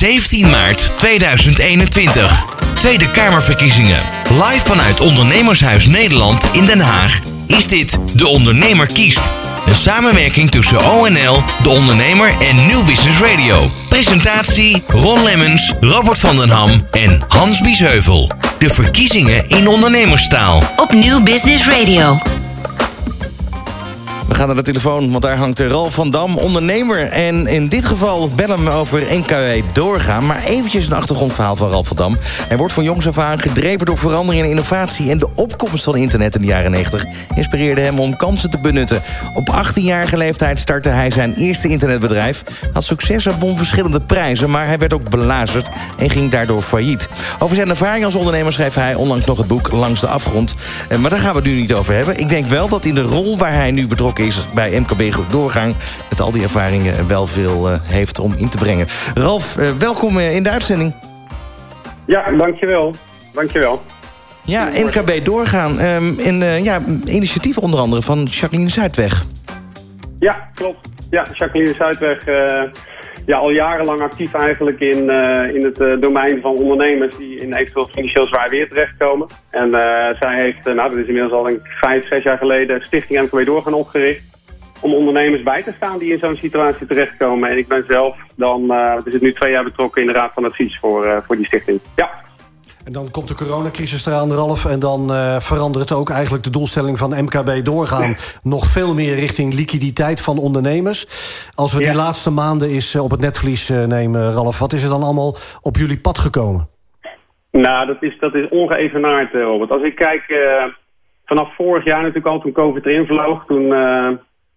17 maart 2021. Tweede Kamerverkiezingen. Live vanuit Ondernemershuis Nederland in Den Haag is dit De Ondernemer kiest. Een samenwerking tussen ONL, De Ondernemer en New Business Radio. Presentatie Ron Lemmens, Robert van den Ham en Hans Biesheuvel. De verkiezingen in ondernemerstaal. Op New Business Radio. We gaan naar de telefoon, want daar hangt Ralf van Dam, ondernemer. En in dit geval bellen we over NKW doorgaan. Maar eventjes een achtergrondverhaal van Ralf van Dam. Hij wordt van jongs af aan gedreven door verandering en innovatie... en de opkomst van internet in de jaren 90 inspireerde hem om kansen te benutten. Op 18-jarige leeftijd startte hij zijn eerste internetbedrijf. Had succes en won verschillende prijzen, maar hij werd ook belazerd... en ging daardoor failliet. Over zijn ervaring als ondernemer schreef hij onlangs nog het boek Langs de Afgrond. Eh, Maar daar gaan we het nu niet over hebben. Ik denk wel dat in de rol waar hij nu betrokken is bij MKB Goed Doorgang... met al die ervaringen wel veel eh, heeft om in te brengen. Ralf, eh, welkom eh, in de uitzending. Ja, dankjewel. Dankjewel. Ja, MKB Doorgaan. ehm een eh, ja, initiatief onder andere van Jacqueline Zuidweg. Ja, klopt. Ja, Jacqueline Zuidweg, ja, al jarenlang actief eigenlijk in, eh, in het eh, domein van ondernemers die in eventueel financieel zwaar weer terechtkomen. En eh, zij heeft, nou dat is inmiddels al ik vijf, zes jaar geleden, Stichting MKB Doorgaan opgericht. Om ondernemers bij te staan die in zo'n situatie terechtkomen. En ik ben zelf dan, eh we zitten nu twee jaar betrokken in de Raad van Advies voor, voor die stichting. Ja. En dan komt de coronacrisis eraan, Ralf. En dan eh, verandert het ook eigenlijk de doelstelling van MKB doorgaan. Nog veel meer richting liquiditeit van ondernemers. Als we Ja. die laatste maanden eens eh, op het netvlies eh, nemen, Ralf. Wat is er dan allemaal op jullie pad gekomen? Nou, dat is, dat is ongeëvenaard, Robert. Als ik kijk, vanaf vorig jaar natuurlijk al, toen COVID erin vloog... Toen,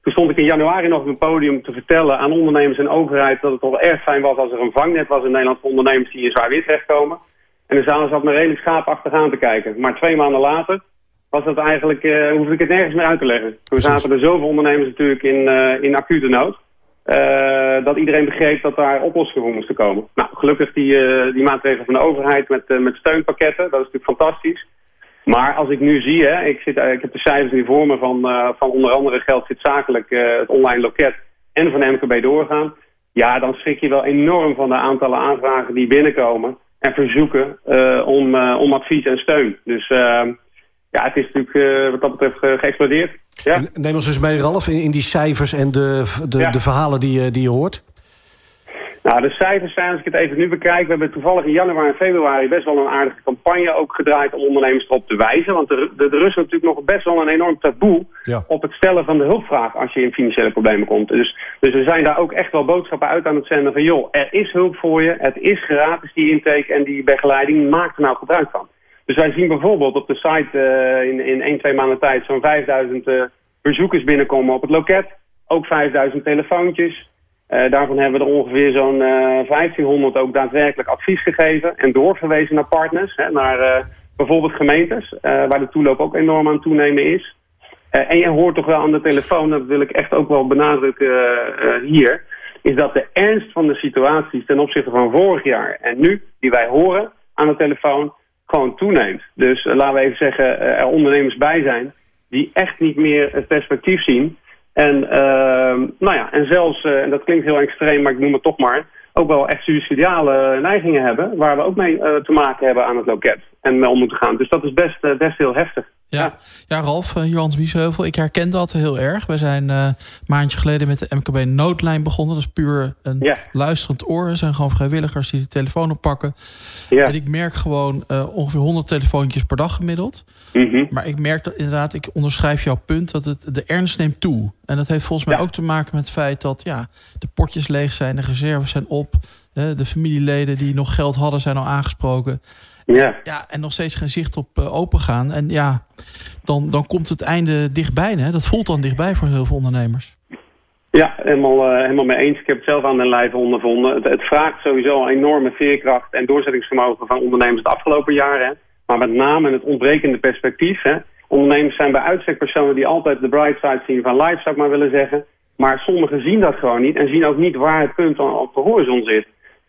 toen stond ik in januari nog op een podium te vertellen aan ondernemers en overheid... dat het toch erg fijn was als er een vangnet was in Nederland voor ondernemers die in zwaar weer terechtkomen. En de zaal zat me redelijk schaapachtig aan te kijken. Maar twee maanden later was dat eigenlijk, eh hoefde ik het nergens meer uit te leggen. Toen zaten er zoveel ondernemers natuurlijk in, eh, in acute nood... eh, dat iedereen begreep dat daar oplossingen voor moesten komen. Nou, gelukkig die, die maatregelen van de overheid met, met steunpakketten, dat is natuurlijk fantastisch. Maar als ik nu zie, hè, ik, zit, ik heb de cijfers nu voor me van, van onder andere geld zit zakelijk het online loket en van MKB doorgaan. Ja, dan schrik je wel enorm van de aantallen aanvragen die binnenkomen en verzoeken eh, om, eh, om advies en steun. Dus eh, ja, het is natuurlijk eh, wat dat betreft geëxplodeerd. Ja. Neem ons eens mee, Ralf, in, in die cijfers en de, de, Ja. de verhalen die, je- die je hoort. Nou, de cijfers zijn, als ik het even nu bekijk, we hebben toevallig in januari en februari best wel een aardige campagne ook gedraaid om ondernemers erop te wijzen. Want er, er, is natuurlijk nog best wel een enorm taboe Ja. op het stellen van de hulpvraag als je in financiële problemen komt. Dus, dus we zijn daar ook echt wel boodschappen uit aan het zenden van joh, er is hulp voor je, het is gratis die intake en die begeleiding, maak er nou gebruik van. Dus wij zien bijvoorbeeld op de site eh, in, in 1, 2 maanden tijd zo'n 5000 eh, bezoekers binnenkomen op het loket. Ook 5000 telefoontjes. Eh, daarvan hebben we er ongeveer zo'n eh 1500 ook daadwerkelijk advies gegeven en doorverwezen naar partners, hè, naar eh, bijvoorbeeld gemeentes, eh, waar de toeloop ook enorm aan toenemen is. Eh, en je hoort toch wel aan de telefoon, dat wil ik echt ook wel benadrukken eh, eh, hier, is dat de ernst van de situaties ten opzichte van vorig jaar en nu, die wij horen aan de telefoon, gewoon toeneemt. Dus eh, laten we even zeggen, eh, er ondernemers bij zijn die echt niet meer het perspectief zien. En, ehm, nou ja, en zelfs, eh, en dat klinkt heel extreem, maar ik noem het toch maar, ook wel echt suicidiale neigingen hebben, waar we ook mee eh, te maken hebben aan het loket en om moeten gaan. Dus dat is best, eh, best heel heftig. Ja, ja Ralf, uh, Johans Biesheuvel, ik herken dat heel erg. Wij zijn uh, een maandje geleden met de MKB Noodlijn begonnen. Dat is puur een Ja. luisterend oor. Er zijn gewoon vrijwilligers die de telefoon oppakken. Ja. En ik merk gewoon uh, ongeveer 100 telefoontjes per dag gemiddeld. Mhm. Maar ik merk dat inderdaad, ik onderschrijf jouw punt, dat het, de ernst neemt toe. En dat heeft volgens mij Ja. ook te maken met het feit dat ja, de potjes leeg zijn, de reserves zijn op. de familieleden die nog geld hadden zijn al aangesproken. Ja. Ja, en nog steeds geen zicht op uh, open gaan. En ja, dan, dan komt het einde dichtbij. Hè? Dat voelt dan dichtbij voor heel veel ondernemers. Ja, helemaal, uh, helemaal mee eens. Ik heb het zelf aan de lijve ondervonden. Het, het vraagt sowieso een enorme veerkracht en doorzettingsvermogen van ondernemers de afgelopen jaren. Hè. Maar met name het ontbrekende perspectief. Hè. Ondernemers zijn bij uitstek personen die altijd de bright side zien van life, zou ik maar willen zeggen. Maar sommigen zien dat gewoon niet en zien ook niet waar het punt op de horizon zit.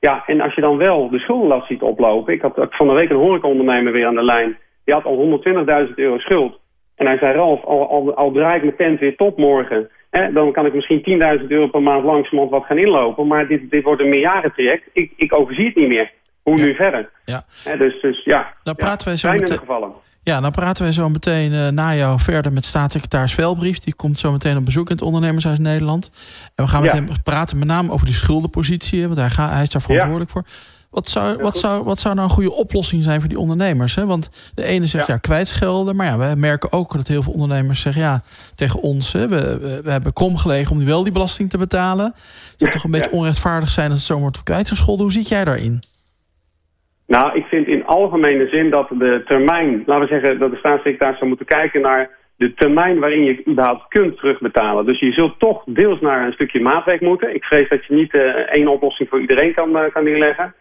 Ja, en als je dan wel de schuldenlast ziet oplopen. Ik had van de week een horecaondernemer weer aan de lijn. Die had al 120.000 euro schuld. En hij zei, Ralf, al, al, al draai ik mijn tent weer top morgen... Hè, dan kan ik misschien 10.000 euro per maand langzamerhand wat gaan inlopen. Maar dit, dit wordt een meerjarentraject. Ik, ik overzie het niet meer. Hoe nu verder? Ja. Hè, dus, dus ja, ja, praten wij zo meteen- gevallen. Ja, dan praten wij zo meteen eh, na jou verder met staatssecretaris Velbrief. Die komt zo meteen op bezoek in het Ondernemershuis Nederland. En we gaan met Ja. hem praten met name over die schuldenpositie. Want hij, ga, hij is daar verantwoordelijk voor. Wat zou, wat, zou, wat zou nou een goede oplossing zijn voor die ondernemers? Hè? Want de ene zegt ja, Ja. kwijtschelden. Maar ja, we merken ook dat heel veel ondernemers zeggen ja, tegen ons. Hè, we, we, we hebben krom gelegen om wel die belasting te betalen. Het zou toch een beetje onrechtvaardig zijn als het zo wordt kwijtgescholden. Hoe zit jij daarin? Nou, ik vind in algemene zin dat de termijn, laten we zeggen dat de staatssecretaris zou moeten kijken naar de termijn waarin je überhaupt kunt terugbetalen. Dus je zult toch deels naar een stukje maatwerk moeten. Ik vrees dat je niet eh, één oplossing voor iedereen kan, eh, kan neerleggen.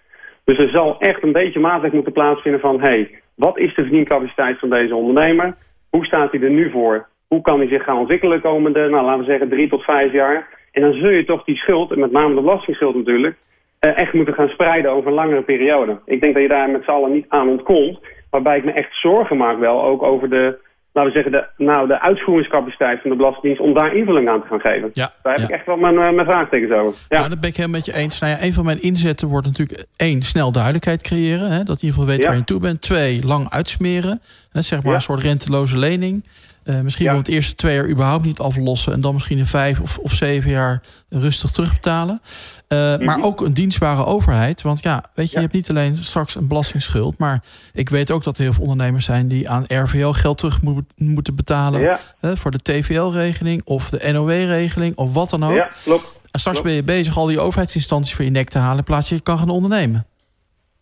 Dus er zal echt een beetje maatwerk moeten plaatsvinden van... hé, hey, wat is de verdiencapaciteit van deze ondernemer? Hoe staat hij er nu voor? Hoe kan hij zich gaan ontwikkelen de komende, nou, laten we zeggen, drie tot vijf jaar? En dan zul je toch die schuld, en met name de belastingschuld natuurlijk... eh, echt moeten gaan spreiden over een langere periode. Ik denk dat je daar met z'n allen niet aan ontkomt. Waarbij ik me echt zorgen maak wel ook over de, laten we zeggen, de, nou, de uitvoeringscapaciteit van de Belastingdienst... om daar invulling aan te gaan geven. Ja, Daar heb ja. ik echt wel mijn, eh, mijn vraagtekens over. Ja. Dat ben ik helemaal met je eens. Nou ja, een van mijn inzetten wordt natuurlijk één, snel duidelijkheid creëren. Hè, dat je in ieder geval weet Ja. waar je toe bent. Twee, lang uitsmeren. Hè, zeg maar een soort renteloze lening. Eh, misschien Ja. wel het eerste twee jaar überhaupt niet aflossen. En dan misschien in vijf of, of zeven jaar rustig terugbetalen. Eh, Maar ook een dienstbare overheid. Want ja, weet je, Mhm. Ja. je hebt niet alleen straks een belastingsschuld. Maar ik weet ook dat er heel veel ondernemers zijn die aan RVL geld terug moet- moeten betalen. Ja, Hè, voor de TVL-regeling of de NOW-regeling of wat dan ook. ja, klopt. En straks Klopt. ben je bezig al die overheidsinstanties voor je nek te halen... in plaats van je kan gaan ondernemen.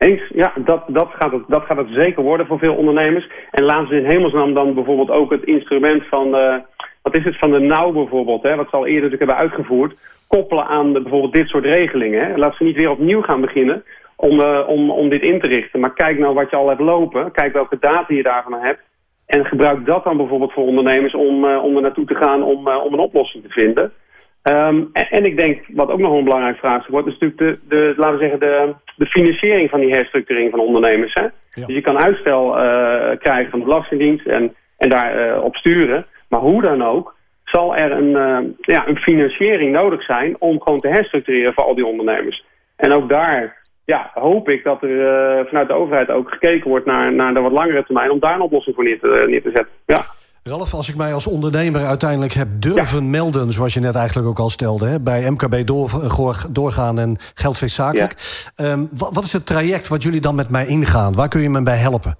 Eens, ja, dat, dat, gaat het, dat gaat het zeker worden voor veel ondernemers. En laten ze in hemelsnaam dan bijvoorbeeld ook het instrument van, eh, wat is het, van de nauw bijvoorbeeld, hè, wat ze al eerder natuurlijk hebben uitgevoerd, koppelen aan bijvoorbeeld dit soort regelingen. Hè. Laat ze niet weer opnieuw gaan beginnen om, eh, om, om dit in te richten. Maar kijk nou wat je al hebt lopen, kijk welke data je daarvan hebt. En gebruik dat dan bijvoorbeeld voor ondernemers om, eh, om er naartoe te gaan om, om een oplossing te vinden. Ehm, en, en ik denk, wat ook nog een belangrijk vraagstuk wordt, is natuurlijk de, de, laten we zeggen, de, de financiering van die herstructurering van ondernemers. Hè? Dus je kan uitstel eh, krijgen van de Belastingdienst en, en daarop op sturen. Maar hoe dan ook, zal er een, eh, ja, een financiering nodig zijn om gewoon te herstructureren voor al die ondernemers. En ook daar ja, hoop ik dat er vanuit de overheid ook gekeken wordt naar, naar de wat langere termijn om daar een oplossing voor neer te, neer te zetten. Ja. Ralf, als ik mij als ondernemer uiteindelijk heb durven melden... zoals je net eigenlijk ook al stelde, hè, bij MKB door, goor- doorgaan en geldfeest zakelijk. Ehm, wat, wat is het traject wat jullie dan met mij ingaan? Waar kun je me bij helpen?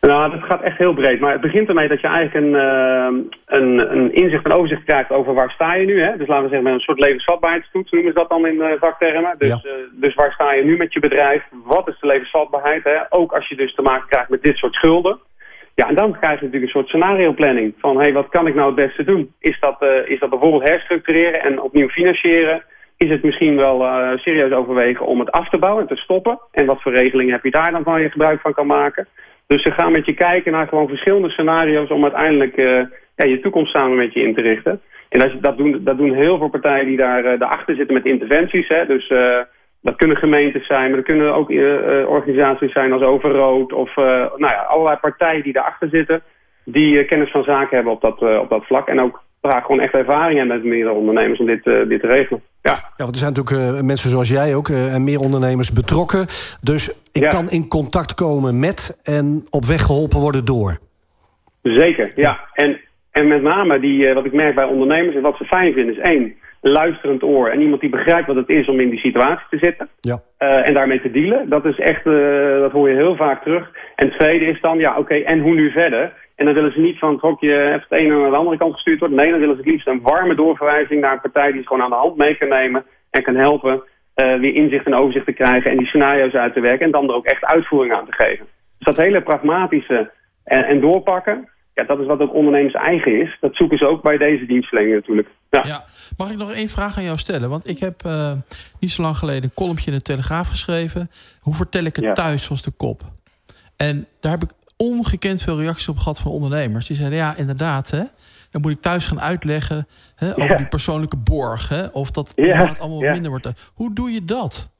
Nou, dat gaat echt heel breed. Maar het begint ermee dat je eigenlijk een, eh, een, een inzicht en overzicht krijgt over waar sta je nu. Hè? Dus laten we zeggen met een soort levensvatbaarheidstoets noemen ze dat dan in eh, vaktermen. Dus, Ja. eh, dus waar sta je nu met je bedrijf? Wat is de levensvatbaarheid? Hè? Ook als je dus te maken krijgt met dit soort schulden. Ja, en dan krijg je natuurlijk een soort scenario planning. Van, hé, hey, wat kan ik nou het beste doen? Is dat, eh, is dat bijvoorbeeld herstructureren en opnieuw financieren? Is het misschien wel eh, serieus overwegen om het af te bouwen en te stoppen? En wat voor regelingen heb je daar dan van je gebruik van kan maken? Dus ze gaan met je kijken naar gewoon verschillende scenario's... om uiteindelijk eh, ja, je toekomst samen met je in te richten. En dat, dat, doen, dat doen heel veel partijen die daar, daarachter zitten met interventies. Hè? Dus dat kunnen gemeentes zijn, maar dat kunnen ook eh, eh, organisaties zijn als Overrood... of eh, nou ja, allerlei partijen die daarachter zitten... die kennis van zaken hebben op dat, op dat vlak. En ook ja, gewoon echt ervaring hebben met meerdere ondernemers om dit, dit te regelen. Ja. Ja, want er zijn natuurlijk mensen zoals jij ook en meer ondernemers betrokken. Dus ik Ja. kan in contact komen met en op weg geholpen worden door. Zeker, ja. En, en met name die, wat ik merk bij ondernemers en wat ze fijn vinden is één, luisterend oor en iemand die begrijpt wat het is om in die situatie te zitten. Ja. eh, en daarmee te dealen. Dat is echt, eh, dat hoor je heel vaak terug. En het tweede is dan, ja oké, en hoe nu verder? En dan willen ze niet van het hokje even de ene naar de andere kant gestuurd worden. Nee, dan willen ze het liefst een warme doorverwijzing naar een partij die ze gewoon aan de hand mee kan nemen en kan helpen eh, weer inzicht en overzicht te krijgen en die scenario's uit te werken en dan er ook echt uitvoering aan te geven. Dus dat hele pragmatische en, en doorpakken, ja, dat is wat ook ondernemers eigen is. Dat zoeken ze ook bij deze dienstverlening natuurlijk. Ja. Ja. Mag ik nog één vraag aan jou stellen? Want ik heb eh, niet zo lang geleden een columnje in de Telegraaf geschreven. Hoe vertel ik het Ja. thuis, was de kop. En daar heb ik ongekend veel reacties op gehad van ondernemers. Die zeiden, ja, inderdaad, hè. Dan moet ik thuis gaan uitleggen hè, over Ja. die persoonlijke borg. Hè, of dat inderdaad allemaal wat minder wordt. Hoe doe je dat?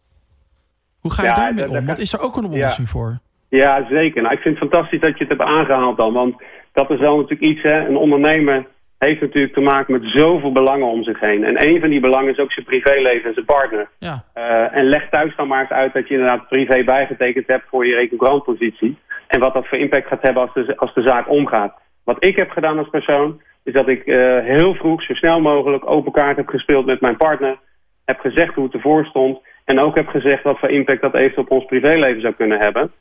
Hoe ga je daarmee om? Want is er ook een oplossing voor? Ja, zeker. Nou, ik vind het fantastisch dat je het hebt aangehaald dan. Want dat is wel natuurlijk iets, hè. Een ondernemer heeft natuurlijk te maken met zoveel belangen om zich heen. En een van die belangen is ook zijn privéleven en zijn partner. Ja. Uh, en leg thuis dan maar eens uit dat je inderdaad privé bijgetekend hebt voor je recouvrantpositie. En wat dat voor impact gaat hebben als de, als de zaak omgaat. Wat ik heb gedaan als persoon, is dat ik uh, heel vroeg, zo snel mogelijk, open kaart heb gespeeld met mijn partner. Heb gezegd hoe het ervoor stond. En ook heb gezegd wat voor impact dat even op ons privéleven zou kunnen hebben.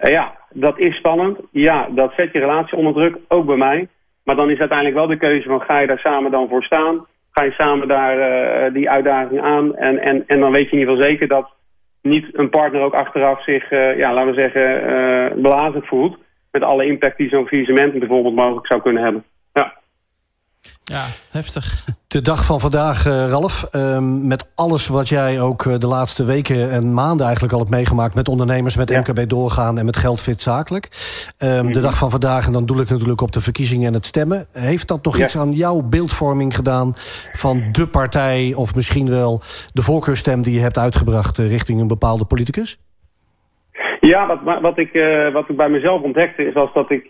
Uh, ja, dat is spannend. Ja, dat zet je relatie onder druk, ook bij mij. Maar dan is uiteindelijk wel de keuze van ga je daar samen dan voor staan? Ga je samen daar uh, die uitdaging aan? En, en, en dan weet je in ieder geval zeker dat niet een partner ook achteraf zich, uh, ja, laten we zeggen, uh, voelt. Met alle impact die zo'n faillissement bijvoorbeeld mogelijk zou kunnen hebben. Ja. Heftig. De dag van vandaag, uh, Ralf. Um, met alles wat jij ook uh, de laatste weken en maanden eigenlijk al hebt meegemaakt... met ondernemers, met ja. MKB doorgaan en met Geldfit zakelijk. Um, mm -hmm. De dag van vandaag, en dan doe ik natuurlijk op de verkiezingen en het stemmen. Heeft dat toch ja. iets aan jouw beeldvorming gedaan... van de partij of misschien wel de voorkeurstem die je hebt uitgebracht... Uh, richting een bepaalde politicus? Ja, wat, wat, ik, wat ik bij mezelf ontdekte is als dat ik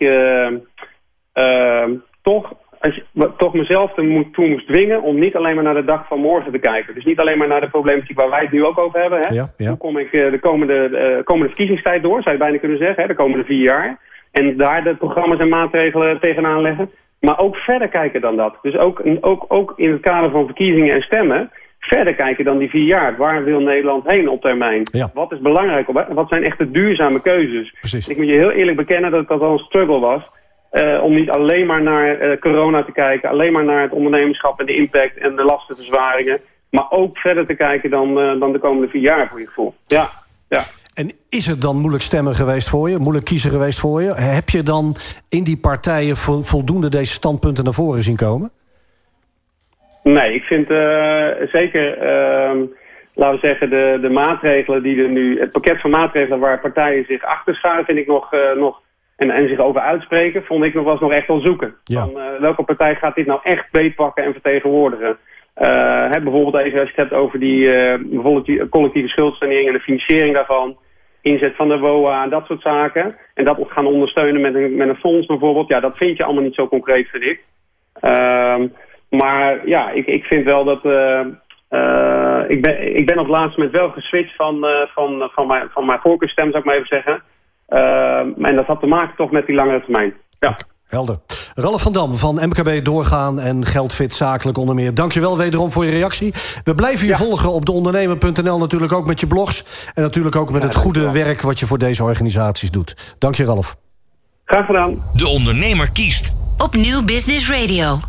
toch als je, toch mezelf toe moest dwingen om niet alleen maar naar de dag van morgen te kijken. Dus niet alleen maar naar de problematiek waar wij het nu ook over hebben. Hè. Ja, ja. Hoe kom ik de komende, de komende verkiezingstijd door, zou je bijna kunnen zeggen, hè, de komende vier jaar. En daar de programma's en maatregelen tegenaan leggen. Maar ook verder kijken dan dat. Dus ook, ook, ook in het kader van verkiezingen en stemmen verder kijken dan die vier jaar. Waar wil Nederland heen op termijn? Ja. Wat is belangrijk? Wat zijn echt de duurzame keuzes? Precies. Ik moet je heel eerlijk bekennen dat dat al een struggle was. Uh, om niet alleen maar naar uh, corona te kijken, alleen maar naar het ondernemerschap en de impact en de lastenverzwaringen, maar ook verder te kijken dan, uh, dan de komende vier jaar voor je gevoel. Ja, ja. En is het dan moeilijk stemmen geweest voor je, moeilijk kiezen geweest voor je? Heb je dan in die partijen vo voldoende deze standpunten naar voren zien komen? Nee, ik vind zeker, ehm, laten we zeggen, de, de maatregelen die er nu, het pakket van maatregelen waar partijen zich achter scharen, vind ik nog, nog en, en zich over uitspreken, vond ik nog was nog echt wel zoeken. Ja. Van, uh, welke partij gaat dit nou echt beetpakken en vertegenwoordigen? Uh, hè, bijvoorbeeld even als je het hebt over die, uh, bijvoorbeeld die collectieve schuldsanering en de financiering daarvan. Inzet van de WOA en dat soort zaken. En dat gaan ondersteunen met een, met een fonds bijvoorbeeld. Ja, dat vind je allemaal niet zo concreet, vind ik. Uh, maar ja, ik, ik vind wel dat... ik, ben, ik ben op het laatste moment wel geswitcht van, van, van, mijn, van mijn voorkeurstem, zou ik maar even zeggen. Uh, en dat had te maken toch met die langere termijn. Ja. Helder. Ralf van Dam van MKB Doorgaan en Geldfit Zakelijk onder meer. Dankjewel wederom voor je reactie. We blijven je ja. volgen op deondernemer.nl natuurlijk ook met je blogs. En natuurlijk ook met ja, het goede werk wat je voor deze organisaties doet. Dank je Ralf. Graag gedaan. De ondernemer kiest. Op Nieuw Business Radio.